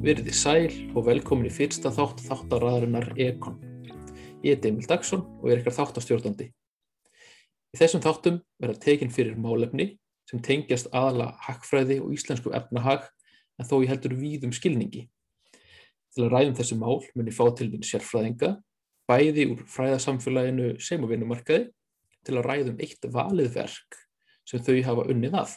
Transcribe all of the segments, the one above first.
Verðið sæl og velkomin í fyrsta þátt þáttaraðarinnar Ekon. Ég er Emil Dagsson og er ykkar þáttastjórnandi. Í þessum þáttum verða tekin fyrir málefni sem tengjast aðala hakkfræði og íslensku efnahag en þó ég heldur víðum skilningi. Til að ræðum þessi mál muni fá til minn sérfræðinga, bæði úr fræðasamfélaginu sem og vinnumarkaði, til að ræðum eitt valið verk sem þau hafa unnið að.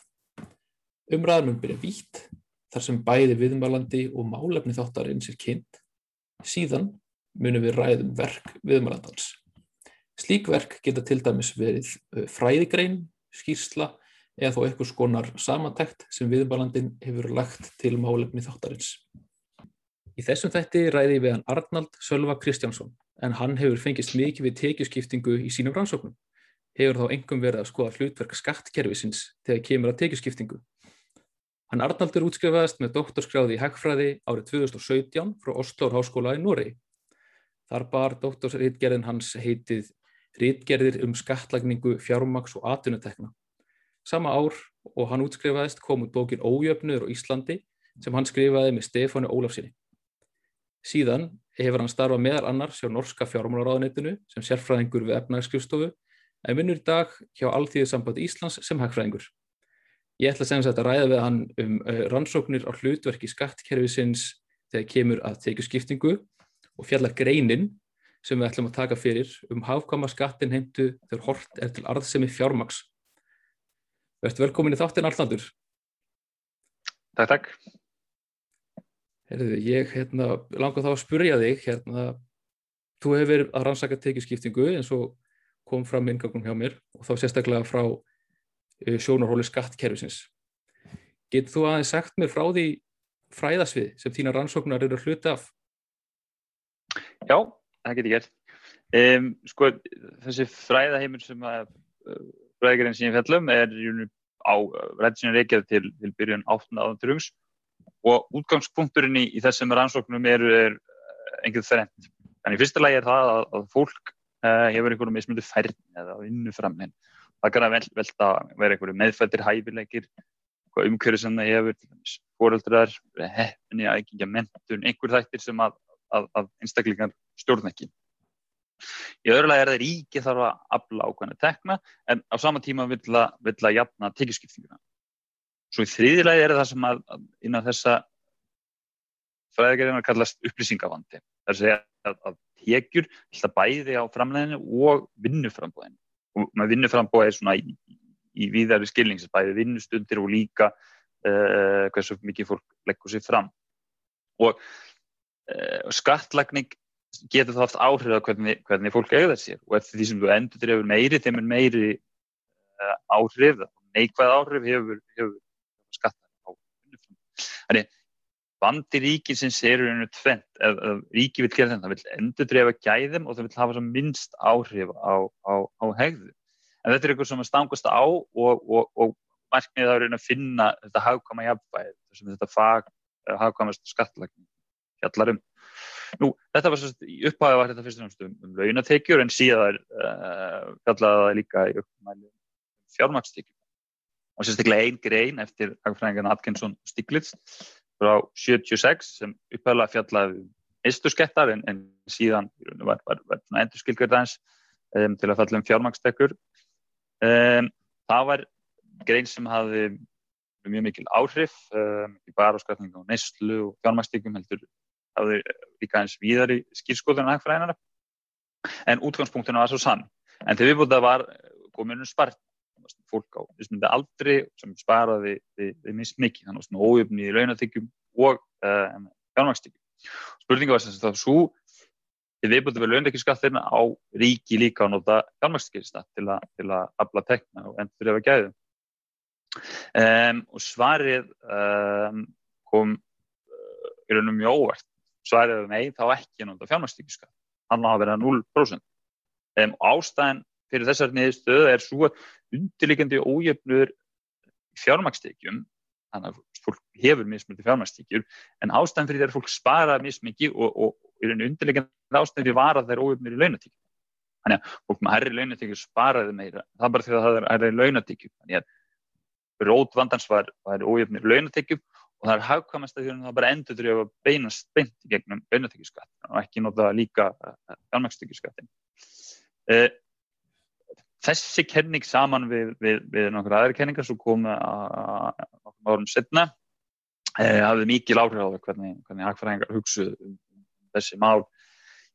Umræðar mun byrja vítt, þar sem bæði viðmælandi og málefni þáttarins er kynnt. Síðan munum við ræðum verk viðmælandans. Slík verk geta til dæmis verið fræðigrein, skýrsla eða þó einhvers konar samantækt sem viðmælandin hefur lagt til málefni þáttarins. Í þessum þætti ræði við hann Arnald Sölva Kristjánsson en hann hefur fengist mikið við tekjuskiptingu í sínum rannsóknum. Hefur þá engum verið að skoða hlutverk skattkerfisins þegar kemur að tekjuskiptingu. Hann Arnaldur útskrifaðist með doktorskráði í Hagfræði árið 2017 frá Osloor Háskóla í Nóri. Þar bar doktorsritgerðin hans heitið Ritgerðir um skattlagningu fjármaks og atvinnutekna. Sama ár og hann útskrifaðist kom út bókin Ójöfnur á Íslandi sem hann skrifaði með Stefáni Ólafsinni. Síðan hefur hann starfað meðal annars hjá Norska fjármálaráðunitinu sem sérfræðingur við efnagskjöfstofu en vinnur í dag hjá Alþýðisamband Íslands sem hagfræðingur. Ég ætla segja þetta að ræða við hann um rannsóknir á hlutverki skattkerfisins þegar kemur að tekju skiptingu og fjalla greinin sem við ætlum að taka fyrir um hafkama skattin heimtu þegar hort er til arðsemi fjármaks. Verður velkomin í þáttin Arnaldur. Takk, takk. Herðu, ég hérna, langar þá að spurja þig, hérna, þú hefur verið að rannsaka tekjuskiptingu eins og kom fram inngangum hjá mér og þá sérstaklega frá uh, sjónarhóli skattkerfisins. Getur þú aðeins sagt mér frá því fræðasvið sem þína rannsóknar eru hluti af? Já, það getur gert. Um, sko, þessi fræðaheimur sem að uh, fræðigarinn sem ég fellum er á ræðsinu reykjað til, til byrjun 18. áðandurugs og útgangspunkturinn í, í þessum rannsóknum er, er engið þrennt. Þannig fyrsta lagi er það að, að fólk uh, hefur einhverjum mismundu færni eða vinnuframinn. Það kann að vel, velta vera einhverju meðfættir hæfileikir, umhverju sem það hefur, fóröldrar, hefni, aðgengja mentun, einhver þættir sem að, að, að einstaklingar stjórn ekki. Í öðru lagi er það ríki þarf að afla ákvæmlega tekna en á sama tíma vill að, vill að jafna tekjuskiptinguna. Svo í þriðilegi er það sem að innan þessa fræðigerðina kallast upplýsingavandi. Það er að segja að, tekjur bæði á framleginu og vinnuframbóðinu. Og með vinnuframbóð er svona í, í víðari skilnings, bæði vinnustundir og líka uh, hversu mikið fólk leggur sér fram. Og uh, skattlagning getur það haft áhrif á hvernig, hvernig fólk eiga sér og eftir því sem þú endur drefur meiri, þeim er meiri uh, áhrif, neikvæð áhrif hefur, hefur skattar á vinnuframbóð. Þannig vandi ríkisins eru einu tvent, ef, ef ríki vil gera þetta, það vil endur drefa gæðum og það vil hafa minnst áhrif á, á, á hegðu. En þetta er eitthvað sem að stangast á og, og, og markmiðið það er að finna þetta hagkvæma jafnvæg, þetta fag hagkvæmast skattlagning fjallar um. Nú, þetta var svo í upphæðu var þetta fyrst og náttúrulega um, um launatekjur en síðan uh, fjallaði það líka í uppmæli fjármakstekjur. Og sérstaklega einn grein eftir hagfræðingarna Atkinson Stiglitz frá 76 sem upphæðulega fjallaði eisturskettar en, en síðan var, var, var endur skilgjörðans um, til að falla um fjármakstekjur. Um, það var grein sem hafði mjög mikil áhrif, um, á skatningu á neyslu og fjármakstekjum heldur hafði líka eins víðar í skýrskoðunum hagfræðinara. En útgangspunktinu var svo sann. En til viðbútið var kominum spart fólk á mismundi aldri sem sparaði við mist mikið, þannig að svona ójöfni í launatíkjum og uh, fjármakstíkjum. Spurninga var sem sagt að svo við viðbútið við launatíkjaskattirna á ríki líka að nota fjármakstíkjasta til að afla tekna og endur efa gæðu. Um, og svarið um, kom uh, í raunum mjög óvart. Svarið var nei, þá ekki nota fjármakstíkjaskatt. Hann á að vera 0%. Um, ástæðin fyrir þessar niðurstöðu er svo undirlikandi ójöfnur fjármakstekjum, þannig að fólk hefur mismöndi fjármakstekjur, en ástæðan fyrir þeirra fólk spara mismikið og, og, og undirlikandi ástæðan fyrir var að það er ójöfnur í launatekjum. Þannig að fólk með herri launatekjur sparaði meira, það er bara því að það er herri launatekjum. Þannig að rót vandans var, var ójöfnur í launatekjum og það er hagkvæmast að því að það bara endur til að beinast beint gegnum beinatækjuskattin og ekki nota líka fjármækstækjuskattin. Uh, þessi kenning saman við, við, við nokkur aðri kenningar sem komu nokkur árum setna uh, hafði mikið lágrið á það hvernig, hvernig hagfræðingar hugsuð um þessi mál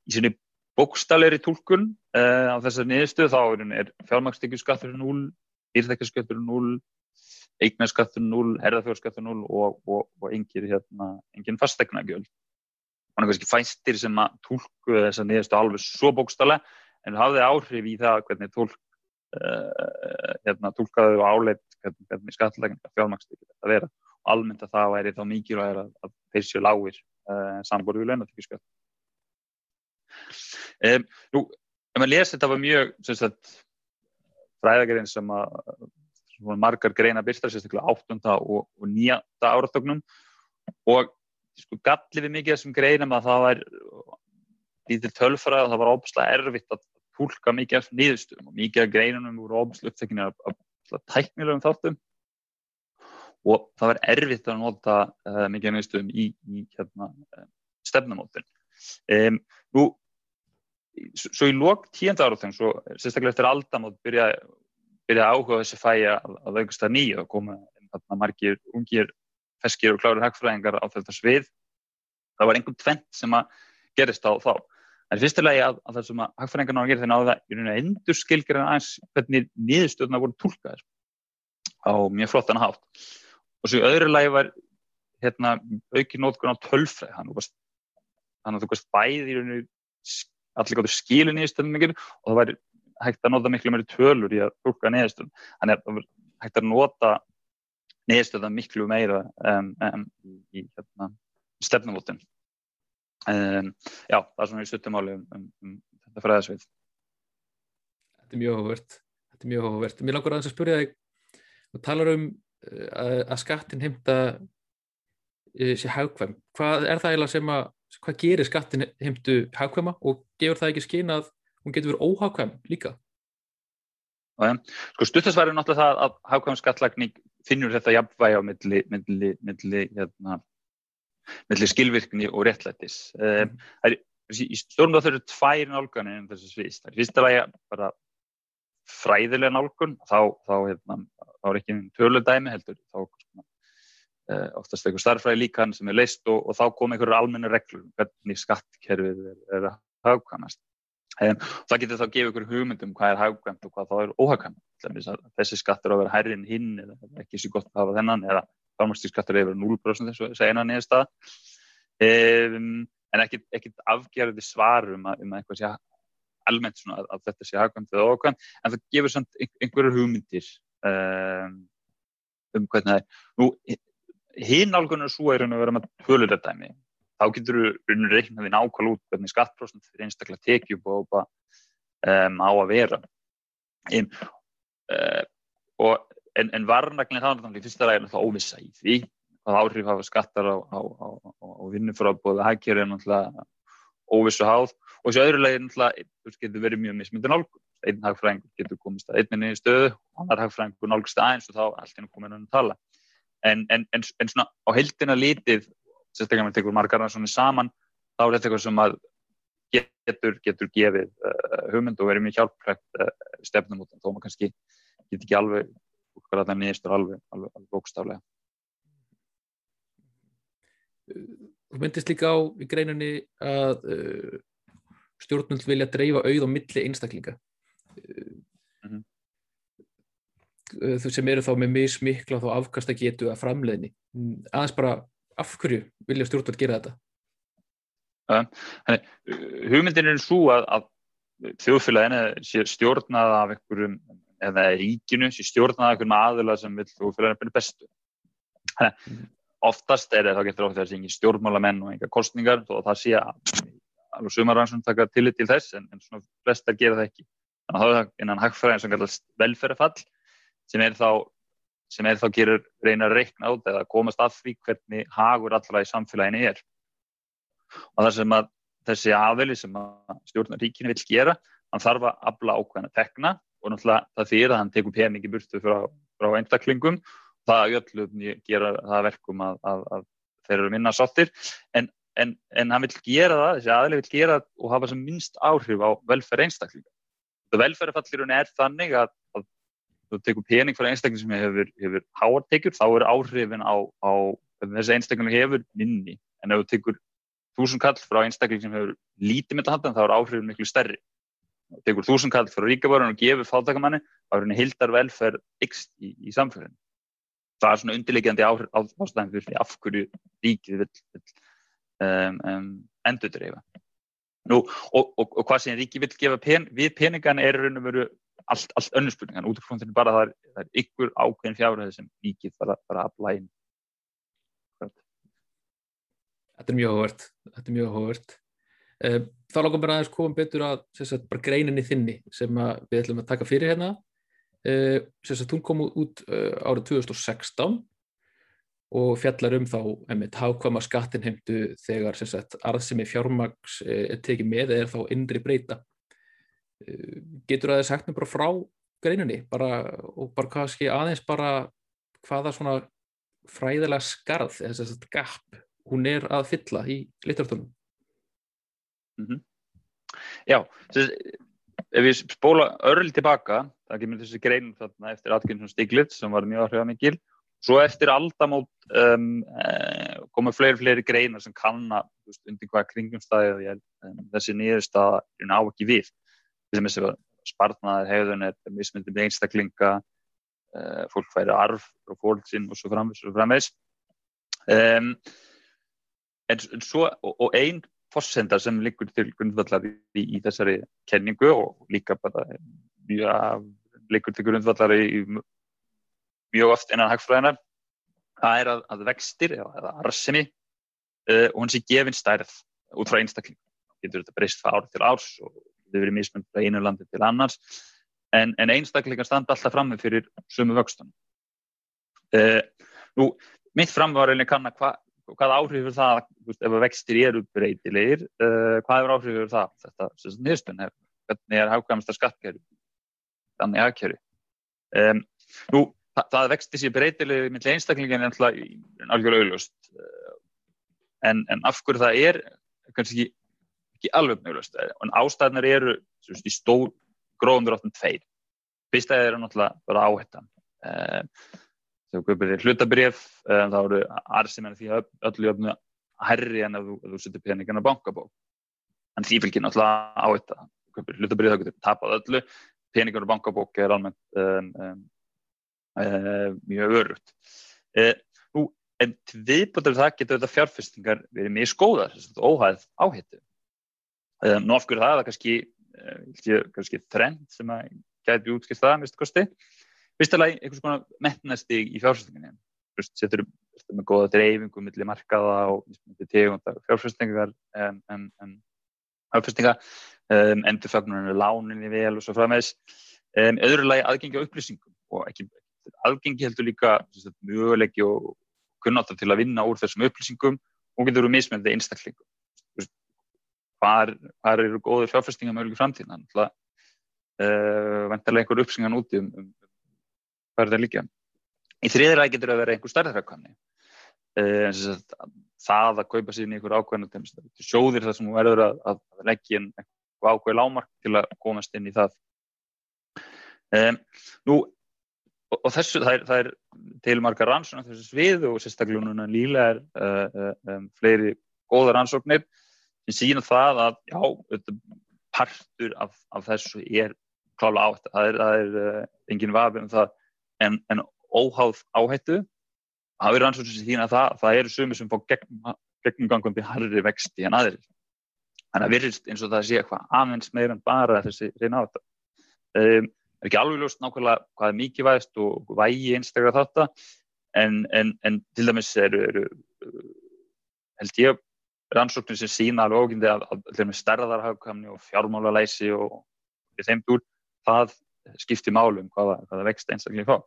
í sinni bókstalleri tólkun uh, á þessar niðurstöðu þá er fjármækstækjuskattur 0, írþækjaskattur 0 eignarskattur 0, herðarfjórskattur 0 og, og, og engin, hérna, engin fastegnagjöld. Er kannski fæstir sem að tólku þess að niðurstu alveg svo bókstala en hafði áhrif í það hvernig tólk uh, hérna, tólkaðu og áleitt hvernig, hvernig skattlagninga fjármækstækjur þetta vera og almennt að það væri þá mikilvægir að, að þeir séu lágir uh, samborðu við launatökjuskatt. Um, nú, ef maður lesi þetta var mjög fræðagerinn sem að margar greina byrstar, sérstaklega 8. og, og 9. áratögnum og sko galli við mikið þessum greinum að það var lítið tölfræð og það var óbúslega erfitt að tólka mikið af nýðustum og mikið af greinunum voru óbúslega upptekinu af, af tæknilegum þáttum og það var erfitt að nota uh, mikið af nýðustum í, í hérna, uh, stefnumótin. Um, nú, svo í lók tíenda áratögn, svo sérstaklega eftir aldamót byrjaði byrjaði áhuga þessi fæi að, að aukast að nýja og koma þarna margir ungir, feskir og klárir hagfræðingar á þetta svið. Það var einhvern tvent sem að gerist á þá. Það er fyrstulega að, að það sem að hagfræðingarna á að gera þeirra á það í rauninu endur skilgjur en aðeins hvernig niðurstöðuna voru tólkaðir á mjög flottan hátt. Og svo öðru lagi var hérna, auki nótkunn á tölfræð. Þannig að þú veist bæði í rauninu allir gáttur skilu niðurstöðum og það var hægt að nota miklu meiri tölur í að tólka niðurstöðum. Þannig að það er hægt að nota niðurstöða miklu meira um, um, í hérna, stefnumótin. Um, já, það er svona í stuttumáli um, um, um þetta fræðasvið. Þetta er mjög hófvert. Þetta er mjög hófvert. Mér langar aðeins að spyrja þig, þú talar um uh, að skattin heimta uh, sé hagkvæm. Hvað er það eiginlega sem að, hvað gerir skattin heimtu hagkvæma og gefur það ekki skyn að hún getur verið óhagkvæm líka? Ja, sko stuttasværi er náttúrulega það að hagkvæm skattlagning finnur þetta jafnvægi á milli, milli, milli, hérna, milli skilvirkni og réttlættis. Mm. Um, í stjórnum þá eru tvær nálganir en þessu svist. Það er fyrsta lagi bara fræðilega nálgun, þá, þá, hérna, þá er ekki einn töludæmi heldur, þá uh, oftast eitthvað starfræði líkan sem er leist og, og þá kom einhverju almenna reglur um hvernig skattkerfið er, er að hagkvæmast. Um, það getur þá að gefa ykkur hugmyndum hvað er hagkvæmt og hvað þá er óhagkvæmt. Þessi skattur á að vera hærri en hinn eða ekki svo gott að hafa þennan eða fjármæstíkskattur að vera 0% þessu eina nýja stað. Um, en ekkert afgerði svarum um að eitthvað sé almennt svona að, að þetta sé hagkvæmt eða óhagkvæmt en það gefur samt einhverjur hugmyndir um, um hvernig það er. Nú, hinn álgunar svo er að vera með tölurðardæmi þá getur við nákvæmlega út hvernig skattprósent fyrir einstaklega tekjum og um, á að vera en, uh, og, en, en varnaglinn þá er það í fyrsta ræðin þá óvisa í því hvað áhrif hafa skattar á, á, á, á vinnufrábóðu hækjur er náttúrulega óvissu háð og þessu öðru leginn náttúrulega getur verið mjög mismyndi nálgun. Einn hagfræðingur getur komist að einninni í stöðu annar hagfræðingur nálgst aðeins og þá allt inn komin að tala. En, en, en svona á heldina litið sérstaklega með tekur margarna svona saman þá er þetta eitthvað sem að getur, getur gefið uh, hugmynd og verið mjög hjálprægt uh, stefnum út þó maður kannski getur ekki alveg hvað það nýðistur alveg, alveg, alveg bókstaflega Þú myndist líka á í greinunni að uh, stjórnult vilja dreifa auð á milli einstaklinga mm -hmm. þú sem eru þá með mismikla þá afkast að getu að framleiðni aðeins bara af hverju vilja stjórnvöld gera þetta? Þannig, hugmyndin er svo að, að þjóðfélaginu sé stjórnað af einhverjum, eða ríkinu sé stjórnað af einhverjum aðila sem vil byrja bestu. Þannig, mm. oftast er það getur ofta þessi engin stjórnmálamenn og enga kostningar og það sé að alveg sumarrannsum taka tillit til þess en, en svona flestar gera það ekki. Þannig að það er innan hagfræðin sem kallast velferðarfall sem er þá sem er þá gerur reyna að reikna át eða komast að því hvernig hagur allra í samfélaginu er. Og það sem að þessi aðveli sem að stjórnar ríkinu vil gera, hann þarf að afla ákveðna tekna og náttúrulega það fyrir að hann tekur peningi burtu frá, frá einstaklingum. það öllum gera það verkum að, að, að þeir eru minna sáttir en, en, en hann vil gera það, þessi aðli vil gera og hafa sem minnst áhrif á velferð einstaklinga. Það velferðarfallirun er þannig að, að þú tekur pening fyrir einstakling sem hefur, hefur háartekjur, þá er áhrifin á, á þessi einstakling hefur minni en ef þú tekur þúsund kall frá einstakling sem hefur lítið með þetta þá er áhrifin miklu stærri. Þú tekur þúsund kall frá ríkabörun og gefur fátakamanni, er henni hildar velferð ykst í, í samfélaginu það er svona undirleikjandi ástæðan fyrir af hverju ríkið vil, vil um, um, endur dreifa. Nú, og, og, og hvað sem ríkið vil gefa pen, við peningan er raun og veru allt, allt önnur spurningan, út af fróntinu bara það er, það er ykkur ákveðin fjárhæði sem ríkið bara að blæna. Þetta er mjög hóvert, þetta er mjög hóvert. Eh, þá langar mér aðeins koma betur að sagt, greininni þinni sem við ætlum að taka fyrir hérna. Sem sagt hún kom út uh, árið 2016 og fjallar um þá hákvama skattinheimtu þegar arðsemi fjármags er tekið með eða er þá innri breyta. Getur það sagt mér bara frá greinunni bara, og bara kannski aðeins bara hvaða svona fræðilega skarð eða þess að gap hún er að fylla í liturtónum mm -hmm. Já, þess ef við spóla örl tilbaka, það kemur þessi grein þarna eftir Atkinson Stiglitz sem var mjög áhrifamikil, svo eftir aldamót um, eh, komu fleiri fleiri greinar sem kanna veist, undir hvaða kringumstæði um, þessi nýðurstaða er ná ekki við. Þess að spartnaðar hegðun er mismyndið með einstaklinga uh, fólk færi arf og fólksinn og svo framvegs um, en, en svo og, og einn fossenda sem liggur til grundvallar í, í þessari kenningu og líka bara mjög, liggur til grundvallar í mjög oft innan hagfræðinar það er að, að vextir eða arsemi uh, og hún sé gefin stærð út frá einstakling getur þetta breyst frá árið til árs og þetta verið mismund frá einu landi til annars. En, en einstaklingar standa alltaf fram með fyrir sumu vöxtunum. Uh, Nú, mitt fram var einnig kannan hvað hvað áhrifur það, ef vextir eru breytilegir, uh, hvað er áhrifur það, þetta, þessi nýðstun, hvernig er hafkvæmast að skattkerfi, þannig aðkerfi. Um, nú, það, það vextir sér breytilegir með einstaklingin alltaf algjörlega auðlust, uh, en, en af hverju það er, kannski ekki, ekki alveg auðlust, en ástæðnar eru veist, í stór, gróðundur áttum tveir. Fyrsta er náttúrulega bara áhættan. Uh, þú kaupir þér hlutabrif um, þá eru arðsum en því að öllu öfnu herri en ef þú, þú setur peningin á bankabók. En því fylgir náttúrulega á þetta þú kaupir hlutabrif þá getur þú tapað öllu. Peningur á bankabók er almennt um, um, um, mjög örugt uh, nú, en viðbútið það getur þetta fjárfestingar verið mjög skóðar óhæð áhættu. Nú af hverju það? Er það kannski, uh, kannski trend sem að gæti útskilt það, minnstu kosti fyrstulega einhvers konar metnastig í fjárfæstinginni setur með goða dreifingu millir markaða og tegundar fjárfæstingar en, en, en fjárfæstinga um, endurfagnurinnu láninni vel og svo framvegs um, öðrulegi aðgengi á upplýsingum og ekki aðgengi heldur líka mögulegi og kunnáttar til að vinna úr þessum upplýsingum og getur verið mismöndið einstaklingum. Hvað eru góður fjárfæstinga möguleg framtíðan uh, vendarlega einhver uppsingan úti um, um hvað er það líka? Í þriðiræði getur það að vera einhver starðarfrækvæmni. Uh, það að kaupa í einhver ákveðna sjóðir þar sem verður að, að leggja einhver ákveð lámark til að komast inn í það. Um, nú, og, og þessu, það er, það er tilmarga rannsókn á þessu svið og sérstaklega núna líla er uh, um, fleiri góða rannsóknir sem sína það að já, partur af, af þessu er klála átt. Það er, það er uh, engin vafi um það en, en óháð áhættu. Það er rannsóknir sem þýna það það eru sumir sem fá gegnumgangandi harri vexti en aðrir. Þannig að virðist eins og það sé eitthvað aðeins meira en bara þessi reyna á þetta um, er ekki alveg ljóst nákvæmlega hvað er mikið vægist og vægi einstaklega þetta en, en, en til dæmis eru, eru held ég rannsóknir sem sína alveg ógindi að, að, að stærðarhagkamni og fjármálalæsi og þeim dúr, það skipti málum hvaða, hvaða vext einstaklega fá.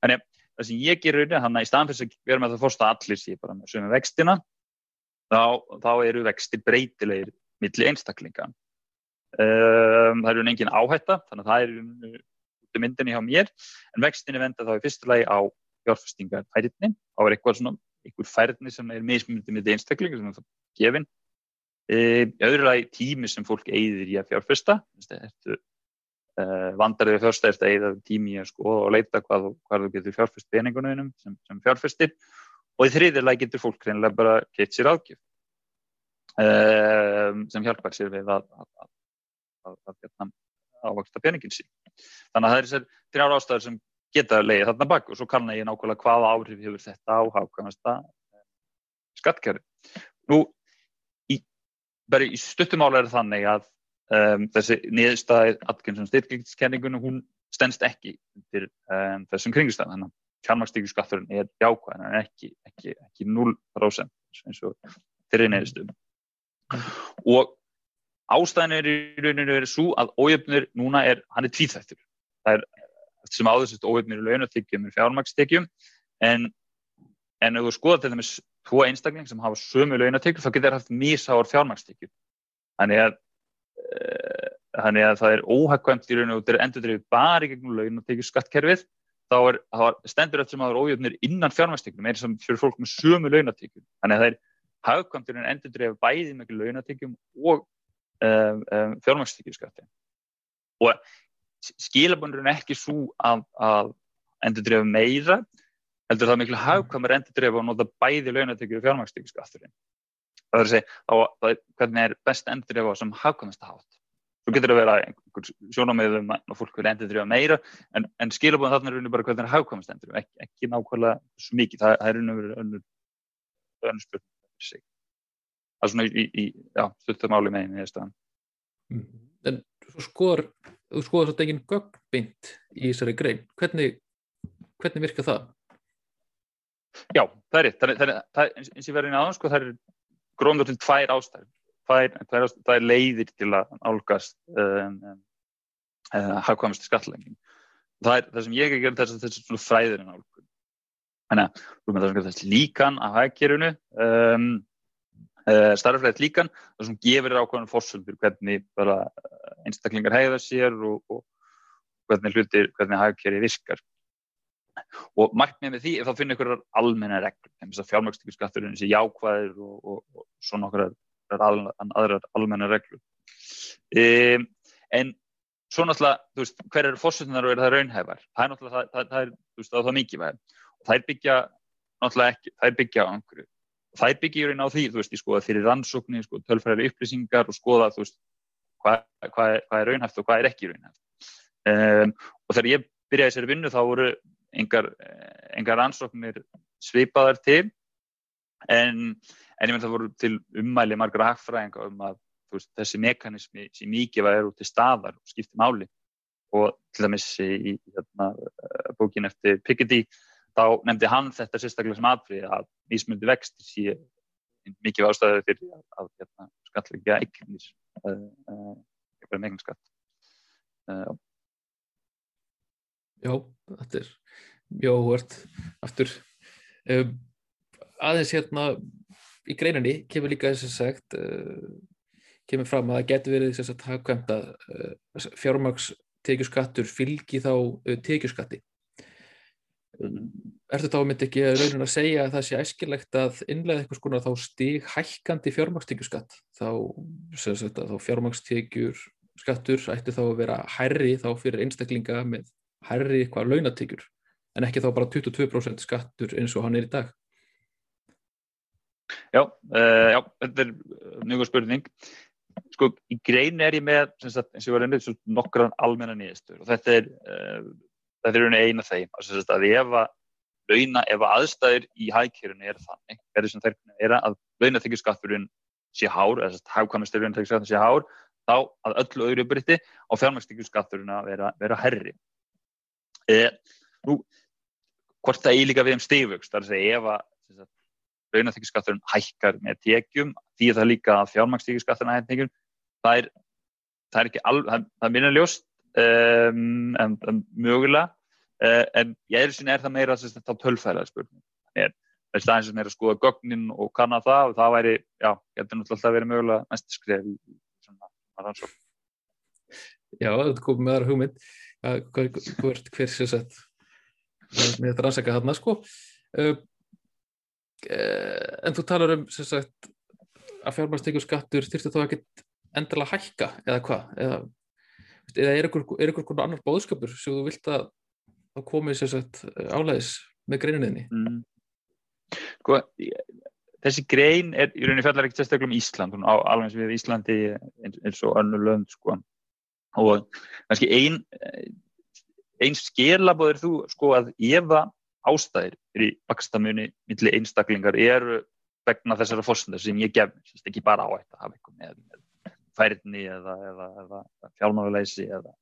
Þannig það sem ég gerur þannig að í staðan fyrir að vera með það fórsta allir sé bara með sömu vextina þá, þá eru vextir breytilegir millir einstaklinga. Um, það eru engin áhætta þannig að það eru út í myndinni hjá mér en vextinni venda þá í fyrstu lagi á fjárfestingar færðin, þá er eitthvað svona einhver færðni sem er mismunandi með einstaklingar sem það gefin e, öðru lagi tími sem fólk eigðir í að fjárfesta þetta e, vandariði fjársta er þetta eigða tími að skoða og leita hvað, hvað þú getur fjárfest peningunum sem, sem fjárfestir og í þriðir lagi getur fólk reynilega bara keitt sér ágjöf e, sem hjálpar sér við að, að, að, að, að hérna, ávaksta peningin sín þannig að það er þessar þrjára ástæður sem geta leiðið þarna bak og svo kannan ég nákvæmlega hvaða áhrif hefur þetta á hákvæmasta eh, skattkjörði. Nú, í, í stuttumála er þannig að um, þessi niðurstaði aðgjörnsum styrklingskenningunum, hún stennst ekki til um, þessum kringstæðan. Þannig að fjármakstíkurskatturinn er jákvæðan en ekki, ekki, ekki 0% eins og þeirri niðurstöðum. Og ástæðin er í rauninu verið svo að ójöfnir núna er, hann er tvíþættur. Það er sem áður sérst óöfnir í launatekjum er fjármakstekjum en, en ef þú skoða til dæmis tvo einstakling sem hafa sömu launatekjum þá getur það haft mísáar fjármakstekjum þannig að þannig að það er óhagkvæmt í raun og þetta er endur drefið bara í gegnum launatekju skattkerfið þá er, stendur þetta sem aður ójöfnir innan fjármakstekjum er sem fyrir fólk með sömu launatekjum þannig að það er hagkvæmt í raun endur drefið bæði með launatekjum og um, um, fjármakstekju skatti og skilabundur er ekki svo að, að endur drefa meira heldur það miklu hafkvæmur endur drefa og nota bæði launatökju og fjármakstíkiskatturinn það er að segja á, hvernig er best endur drefa sem hafkvæmast að hátt? Svo getur það að vera einhver sjónamöðum að fólk verður endur drefa meira en, en skilabundur þarna er raun og bara hvernig er hafkvæmast endur ekki, ekki nákvæmlega svo mikið. Það, það er raun og verið önnur önnur spurning það er svona í, í já, stuttumáli með einu staðan mm. En svo skor þú skoðast þetta eginn gögnbind í þessari grein. Hvernig, hvernig virka það? Já, það er rétt. Það er, það er, eins og ég verði inn aðeins sko, það er gróndur til tvær ástæður. Tvær, tvær ástæður, það er leiðir til að álgast um, um, uh, hafðkvæmast skattlenging það er það sem ég ekki gerði þess að þessi svona fræðurinn álgun þannig að þú með þess að þess líkan að hafðkerjunu um, uh, starffræðið líkan það sem gefur þér ákvæmum fórsöldur hvernig einstaklingar hegða sér og, og hvernig hlutir, hvernig hagkerri virkar. Og markmið með því er þá að finna einhverjar almenna reglur, eins og fjármækstíkurskatturinn sé jákvæðir og, og, og svona okkur aðrar almenna reglur. Um, en svo náttúrulega, þú veist, hver eru fórsötunar og eru það raunhæfar? Það er náttúrulega, það, það, það er, þú veist, það er mikið væg. Það er byggja, náttúrulega ekki, það er byggja á einhverju. Það er byggja í raun á því, þú veist, ég skoða fyrir rannsóknir, skoða tölfræðari upplýsingar og skoða, þú veist, hvað, hvað, hvað er raunhæft og hvað er ekki raunhæft. Um, og þegar ég byrjaði þessari vinnu þá voru engar, engar ansóknir svipaðar til en, en ég menn það voru til ummæli margra hagfræðinga um að veist, þessi mekanismi sem mikið var út í staðar og skipti máli. Og til dæmis í, hérna, bókin eftir Piketty þá nefndi hann þetta sérstaklega sem aðfrið að vísmundi vexti sé mikið ástæðið fyrir að, hérna, skallega eignir eitthvað með eignarskatt uh, Já, þetta er mjög óvart. Aftur um, aðeins hérna í greininni kemur líka þess að sagt uh, kemur fram að það getur verið þess að hafkvæmt að uh, fjármagstekjuskattur fylgi þá tekjuskatti. Ertu þá myndi ekki raunin að segja að það sé æskilegt að innlega eitthvað skona þá stíg hækkandi fjármakstíkjuskatt þá, þá fjármakstíkjur skattur ætti þá að vera herri þá fyrir einstaklinga með herri eitthvað launatíkjur en ekki þá bara 22% skattur eins og hann er í dag. Já, uh, já þetta er mjög spurning. Sko í grein er ég með sagt, eins og ég var einnig nokkran almenna nýðistur og þetta er uh, þetta er eina þeim. Að ef að launa, ef að aðstæðir í hækjörunni er þannig, er þessum þeirrkunni er að launaþykjuskatturinn sé hár eða hafkvæmastur launaþykjuskatturinn sé hár þá að öllu öðru brytti á fjármæksþykjuskatturinn að vera, vera herri e, nú hvort það er líka við um stífugst þar að segja ef að launaþykjuskatturinn hækkar með tekjum því það líka að fjármæksþykjuskatturinn hækkar það er það er ekki alveg, það, það er minna ljóst um, en, en mögulega uh, en ég er sinni er það meira þá tölfæðilega spurning. Er, er það eins og meira að skoða gögnin og kanna það og það væri, já, getur náttúrulega alltaf verið mögulega næst skref í svona rannsók Já, þetta kom með aðra hugmynd. Hver, hver, hver sé sett Mér þetta rannsaka þarna sko. Uh, en þú talar um sem sagt að fjármærstekjur skattur þurfti þá ekkert endilega hækka eða hvað? Eða, eða er ykkur konar annar bóðskapur sem þú vilt að þá komið sem sagt álæðis með greininniðni mm. Sko þessi grein er í rauninni fjallar ekkert sérstaklega um Ísland. Alveg eins við Íslandi eins og önnu lönd sko og kannski einn einn skilabóður þú sko að ef að ástæðir er í bakstamunni millir einstaklingar eru vegna þessara fórsendar sem ég gef ekki bara á þetta hafa eitthvað með, með færni eða, eða, eða fjálmáðuleysi eða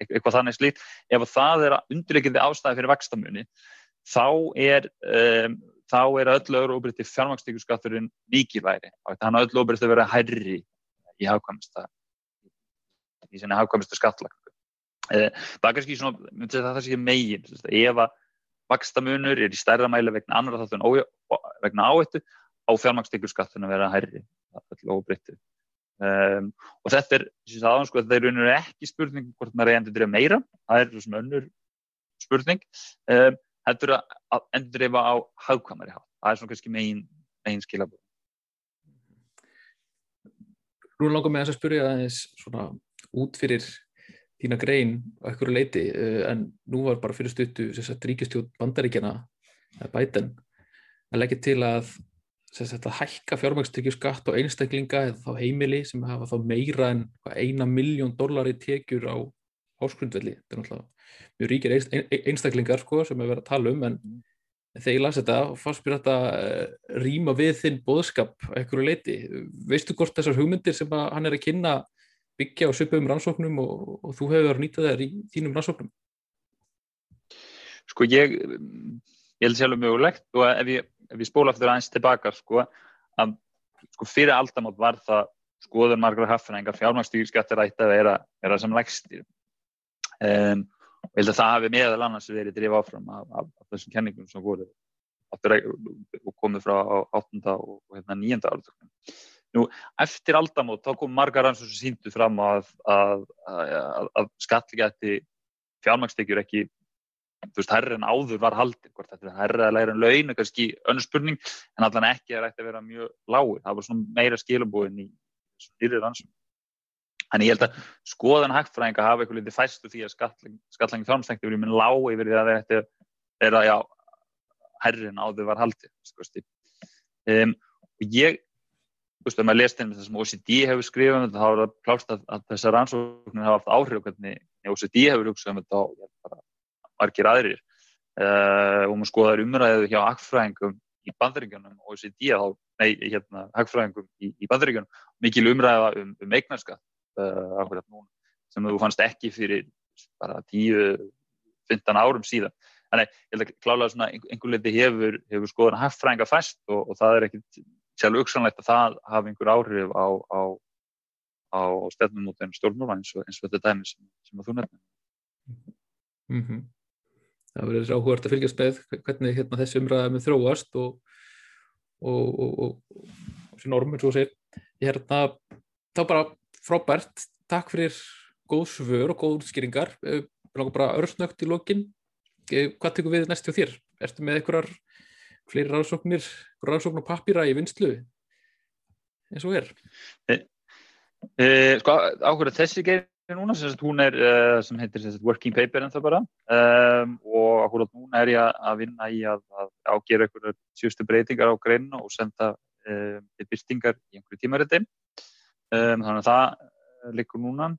eitthvað þannig slíkt. Ef það er undirleikindi ástæði fyrir vextamunni þá er um, þá er öll öðru óbyrti fjármakstíkurskatturinn mikilværi þannig að öll óbyrti að vera hærri í hafkvæmsta í sinni hafkvæmsta skattlagt eh, það er kannski svona það sé megin ef að vakstamunur er í stærra mæli vegna annar þáttu en vegna áhættu á fjármakstíkurskatturinn að vera hærri öll óbyrti um, og þetta er aðan, sko, þetta er raun og ekki spurning hvort maður er endur dreif meira það er svona önnur spurning. Um, heldur að endur dreif á hagkvæmari hátt. Það er svona kannski megin, megin skilabóð Nú langar mig að spyrja aðeins svona út fyrir þína grein á einhverju leiti eh, en nú var bara fyrir stuttu ríkistjóð bandaríkjana bæten að leggja til að sagt, að hækka fjármægstekju skatt á einstaklinga eða þá heimili sem hafa þá meira en eina miljón dólar í tekjur á áskrundvelli þetta er náttúrulega mjög ríkir einstaklingar sko, sem við verðum að tala um en þegar ég las þetta fannst mér þetta uh, rýma við þinn boðskap ekkur leiti, veistu hvort þessar hugmyndir sem hann er að kynna byggja á söpum rannsóknum og, og þú hefur verið að nýta þær í þínum rannsóknum Sko ég ég held sjálfur mögulegt og ef ég, ef ég spóla eftir aðeins tilbaka sko, að sko, fyrir aldamátt var það skoður margra hafnengar fjármagstýrskattir ætti að vera, vera sem lægstir um, og ég held að það hafi meðal annars verið drif áfram af, af, af þessum kenningum sem voru og komið frá 8. og hérna, 9. áratöknum. Nú, eftir aldamót þá kom margar rannsóð sem síndu fram að, að, að, að skattlíkjætti fjármagstekjur ekki þú veist, herri en áður var haldið hvort þetta er herri að læra en laun, kannski önnur spurning, en allan ekki er ætti að vera mjög lágur, það var svona meira skilabóðin í nýrið rannsókn en ég held að skoðan hægtfræðinga hafa eitthvað litið fæstu því að skattlængi fjármstækti verið minn lág yfir því að þetta er að já, herrin áður var haldið sko, um, og ég veist, ef maður lest einnig það sem OCD hefur skrifað um þá er það plást að, að þessar rannsóknir hafa haft áhrif hvernig OCD hefur hugsað um þetta og margir aðrir uh, og maður skoðar umræðu hjá hagfræðingum í bandaríkjunum og OECD þá, nei, hérna, hagfræðingum í, í bandaríkjunum, mikil umræða um, um eignarskatt uh, núna sem þú fannst ekki fyrir bara 10-15 árum síðan. Þannig, ég held að klálega svona einhver leiti hefur, hefur skoðan hagfræðinga fæst og, og það er ekkit sjálf auksanlegt að það hafi einhver áhrif á, á, á stefnum út en stjórnmóla eins og, eins og þetta dæmi sem, sem að þú nefnir. Mm -hmm það verður áhugart að fylgjast með hvernig hérna, þessi umræða með þróast og, og, og, og sín ormur svo sér hérna, þá bara frábært. Takk fyrir góð svör og góð útskýringar. Eh, bara örsnögt í lokin. Eh, hvað tekur við næst hjá þér? Ertu með einhverjar fleiri ráðsóknir ráðsókn og pappýra í vinslu eins og er? E, e, sko áhugað þessi geir núna, sem hún er uh, sem heitir sagt, working paper en það bara. Um, og akkurat núna er ég að vinna í að, að ágera einhverju sjöstu breytingar á greinu og senda um, byrtingar í einhverju tímariti. Um, þannig að það likur núna.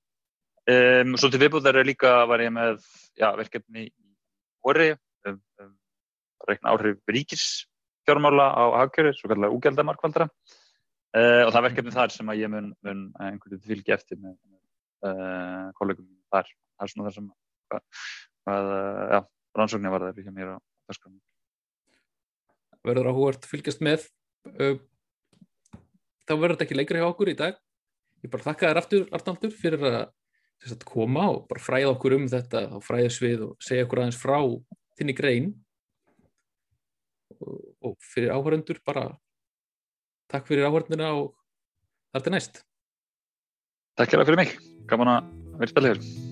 Svo til viðbúðar er líka var ég með já, verkefni í orði um, um, reikna áhrif ríkisfjármála á hagkjöru, svo kallar úgjaldamarkvaldra uh, og það er verkefni þar sem að ég mun, mun einhverju fylgi eftir með uh, kollegum þar. Það er svona það sem að, að ja, rannsóknir var það hjá mér á þessum. Verður áhugart fylgjast með. Þá verður þetta ekki leikri hjá okkur í dag. Ég bara þakka þér aftur, Arnaldur, fyrir að koma og bara fræða okkur um þetta á fræðisvið og segja okkur aðeins frá þinni grein og, fyrir áhöröndur bara takk fyrir áhörndina og þar til næst. Takk fyrir mig gaman að vera spilið hér